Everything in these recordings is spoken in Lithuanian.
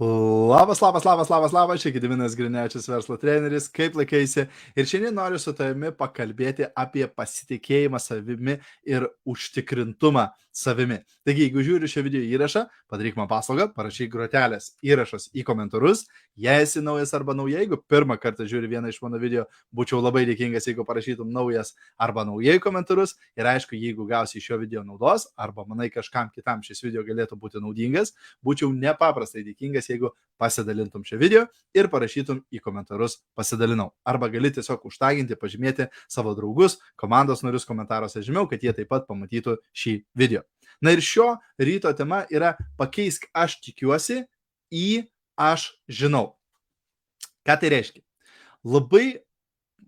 Labas, labas, labas, labas, labas, čia Gediminas Grinečius, verslo treneris, kaip laikaisi. Ir šiandien noriu su tavimi pakalbėti apie pasitikėjimą savimi ir užtikrintumą savimi. Taigi, jeigu žiūri šio video įrašą, padaryk man paslaugą, parašyk grotelės įrašas į komentarus. Jei esi naujas arba nauja, jeigu pirmą kartą žiūri vieną iš mano video, būčiau labai dėkingas, jeigu parašytum naujas arba naujai komentarus. Ir aišku, jeigu gausi iš šio video naudos arba manai kažkam kitam šis video galėtų būti naudingas, būčiau nepaprastai dėkingas jeigu pasidalintum šią video ir parašytum į komentarus pasidalinau. Arba gali tiesiog užtaginti, pažymėti savo draugus, komandos narius komentaruose žemiau, kad jie taip pat pamatytų šį video. Na ir šio ryto tema yra pakeisk aš tikiuosi į aš žinau. Ką tai reiškia? Labai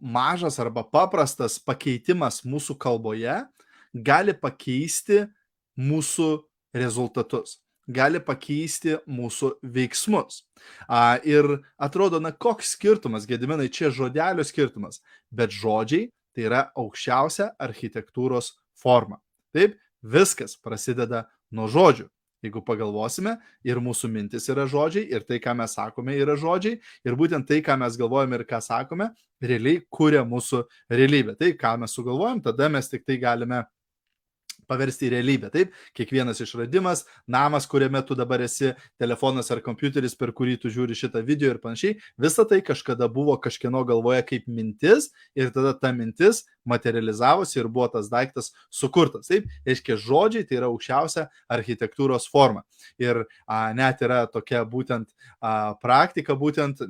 mažas arba paprastas pakeitimas mūsų kalboje gali pakeisti mūsų rezultatus gali pakeisti mūsų veiksmus. A, ir atrodo, na koks skirtumas, gediminai, čia žodelio skirtumas, bet žodžiai tai yra aukščiausia architektūros forma. Taip, viskas prasideda nuo žodžių. Jeigu pagalvosime, ir mūsų mintis yra žodžiai, ir tai, ką mes sakome, yra žodžiai, ir būtent tai, ką mes galvojame ir ką sakome, realiai kuria mūsų realybę. Tai, ką mes sugalvojam, tada mes tik tai galime paversti į realybę. Taip, kiekvienas išradimas, namas, kuriame tu dabar esi, telefonas ar kompiuteris, per kurį tu žiūri šitą video ir panašiai, visa tai kažkada buvo kažkieno galvoje kaip mintis ir tada ta mintis materializavosi ir buvo tas daiktas sukurtas. Taip, reiškia, žodžiai tai yra aukščiausia architektūros forma. Ir a, net yra tokia būtent a, praktika, būtent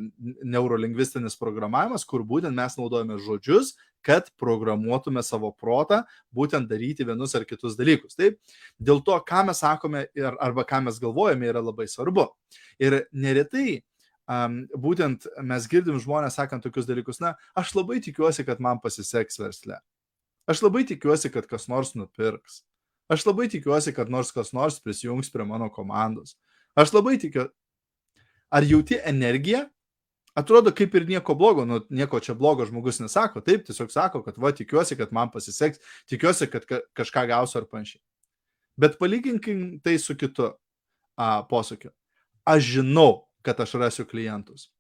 neurolingvistinis programavimas, kur būtent mes naudojame žodžius kad programuotume savo protą būtent daryti vienus ar kitus dalykus. Taip, dėl to, ką mes sakome ir, arba ką mes galvojame, yra labai svarbu. Ir neretai um, būtent mes girdim žmonės sakant tokius dalykus, na, aš labai tikiuosi, kad man pasiseks versle. Aš labai tikiuosi, kad kas nors nupirks. Aš labai tikiuosi, kad nors kas nors prisijungs prie mano komandos. Aš labai tikiu. Ar jauti energiją, atrodo kaip ir nieko blogo, nu, nieko čia blogo žmogus nesako, taip, tiesiog sako, kad va, tikiuosi, kad man pasiseks, tikiuosi, kad ka kažką gausiu ar panašiai. Bet palyginkim tai su kitu a, posakiu. Aš žinau, kad aš rasiu klientus.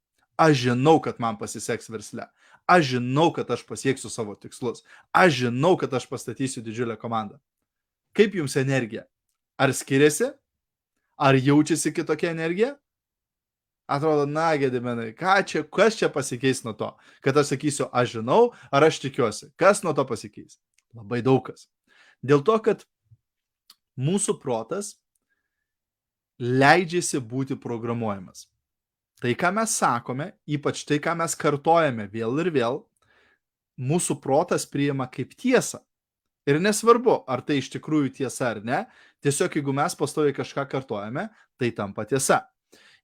Aš žinau, kad man pasiseks versle. Aš žinau, kad aš pasieksiu savo tikslus. Aš žinau, kad aš pastatysiu didžiulę komandą. Kaip jums energija? Ar skiriasi? Ar jaučiasi kitokia energija? Atrodo, na, gedimenai, ką čia, kas čia pasikeis nuo to, kad aš sakysiu, aš žinau, ar aš tikiuosi, kas nuo to pasikeis? Labai daug kas. Dėl to, kad mūsų protas leidžiasi būti programuojamas. Tai, ką mes sakome, ypač tai, ką mes kartojame vėl ir vėl, mūsų protas priima kaip tiesą. Ir nesvarbu, ar tai iš tikrųjų tiesa ar ne, tiesiog jeigu mes pastoviai kažką kartojame, tai tampa tiesa.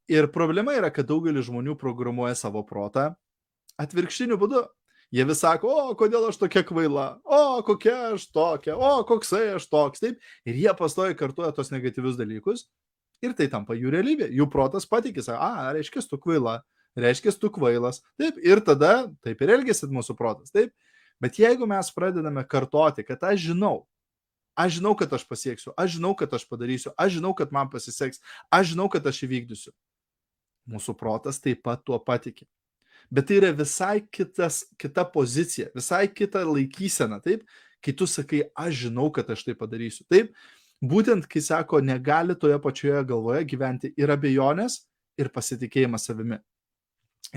Ir problema yra, kad daugelis žmonių programuoja savo protą atvirkštiniu būdu. Jie vis sako, o kodėl aš tokia kvaila, o kokia aš tokia, o koksai aš toks, taip. Ir jie pastoja kartuoja tos negatyvius dalykus ir tai tampa jų realybė. Jų protas patikė, sako, a, reiškia, tu kvaila, reiškia, tu kvailas. Taip, ir tada taip ir elgesi mūsų protas, taip. Bet jeigu mes pradedame kartoti, kad aš žinau, aš žinau, kad aš pasieksiu, aš žinau, kad aš padarysiu, aš žinau, kad man pasiseks, aš žinau, kad aš įvykdysiu, Mūsų protas taip pat tuo patikė. Bet tai yra visai kitas, kita pozicija, visai kita laikysena, taip, kai tu sakai, aš žinau, kad aš tai padarysiu. Taip, būtent kai sako, negali toje pačioje galvoje gyventi ir abejonės, ir pasitikėjimas savimi.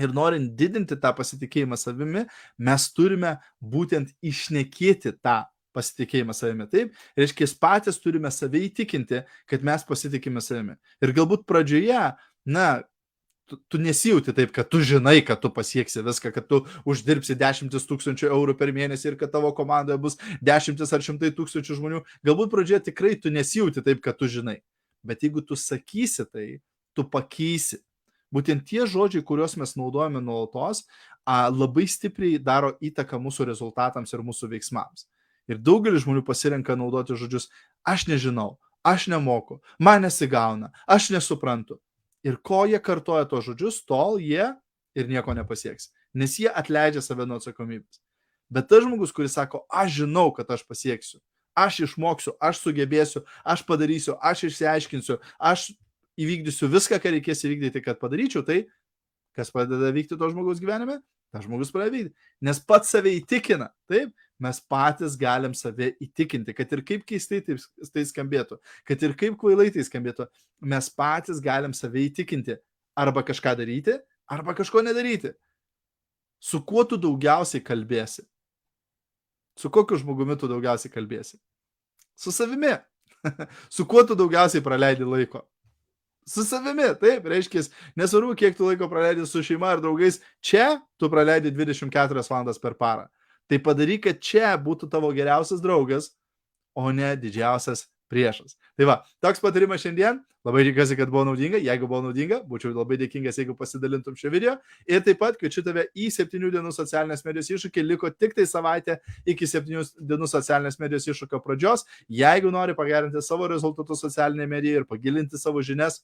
Ir norint didinti tą pasitikėjimą savimi, mes turime būtent išnekėti tą pasitikėjimą savimi. Taip, reiškia, patys turime save įtikinti, kad mes pasitikime savimi. Ir galbūt pradžioje, na, tu, tu nesijauti taip, kad tu žinai, kad tu pasieksi viską, kad tu uždirbsi dešimtis tūkstančių eurų per mėnesį ir kad tavo komandoje bus dešimtis ar šimtai tūkstančių žmonių. Galbūt pradžioje tikrai tu nesijauti taip, kad tu žinai. Bet jeigu tu sakysi tai, tu pakeisi. Būtent tie žodžiai, kuriuos mes naudojame nuolatos, labai stipriai daro įtaką mūsų rezultatams ir mūsų veiksmams. Ir daugelis žmonių pasirenka naudoti žodžius aš nežinau, aš nemoku, man nesigauna, aš nesuprantu. Ir ko jie kartoja tos žodžius, tol jie ir nieko nepasieks. Nes jie atleidžia save nuo atsakomybės. Bet tas žmogus, kuris sako, aš žinau, kad aš pasieksiu, aš išmoksiu, aš sugebėsiu, aš padarysiu, aš išsiaiškinsiu, aš įvykdysiu viską, ką reikės įvykdyti, kad padaryčiau, tai kas pradeda vykti to žmogaus gyvenime, tas žmogus pradeda vykti. Nes pats save įtikina, taip, mes patys galim save įtikinti, kad ir kaip keistai tai, tai skambėtų, kad ir kaip kvailai tai skambėtų, mes patys galim save įtikinti arba kažką daryti, arba kažko nedaryti. Su kuo tu daugiausiai kalbėsi? Su kokiu žmogumi tu daugiausiai kalbėsi? Su savimi. Su kuo tu daugiausiai praleidi laiko? Su savimi, taip, reiškia, nesvarbu, kiek tu laiko praleidi su šeima ar draugais, čia tu praleidi 24 valandas per parą. Tai padaryk, kad čia būtų tavo geriausias draugas, o ne didžiausias priešas. Tai va, toks patarimas šiandien. Labai tikiuosi, kad buvo naudinga. Jeigu buvo naudinga, būčiau labai dėkingas, jeigu pasidalintum šio video. Ir taip pat kviečiu tave į 7 dienų socialinės medijos iššūkį. Liko tik tai savaitė iki 7 dienų socialinės medijos iššūkio pradžios. Jeigu nori pagerinti savo rezultatus socialinėje medijoje ir pagilinti savo žinias,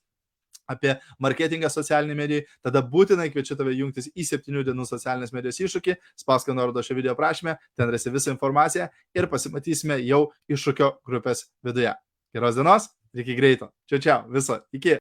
apie marketingą socialinį mediją, tada būtinai kviečiu tave jungtis į 7 dienų socialinės medijos iššūkį, spausk nuorodą šio video aprašymę, ten rasi visą informaciją ir pasimatysime jau iššūkio grupės viduje. Geros dienos, iki greito. Čia čia, viso, iki.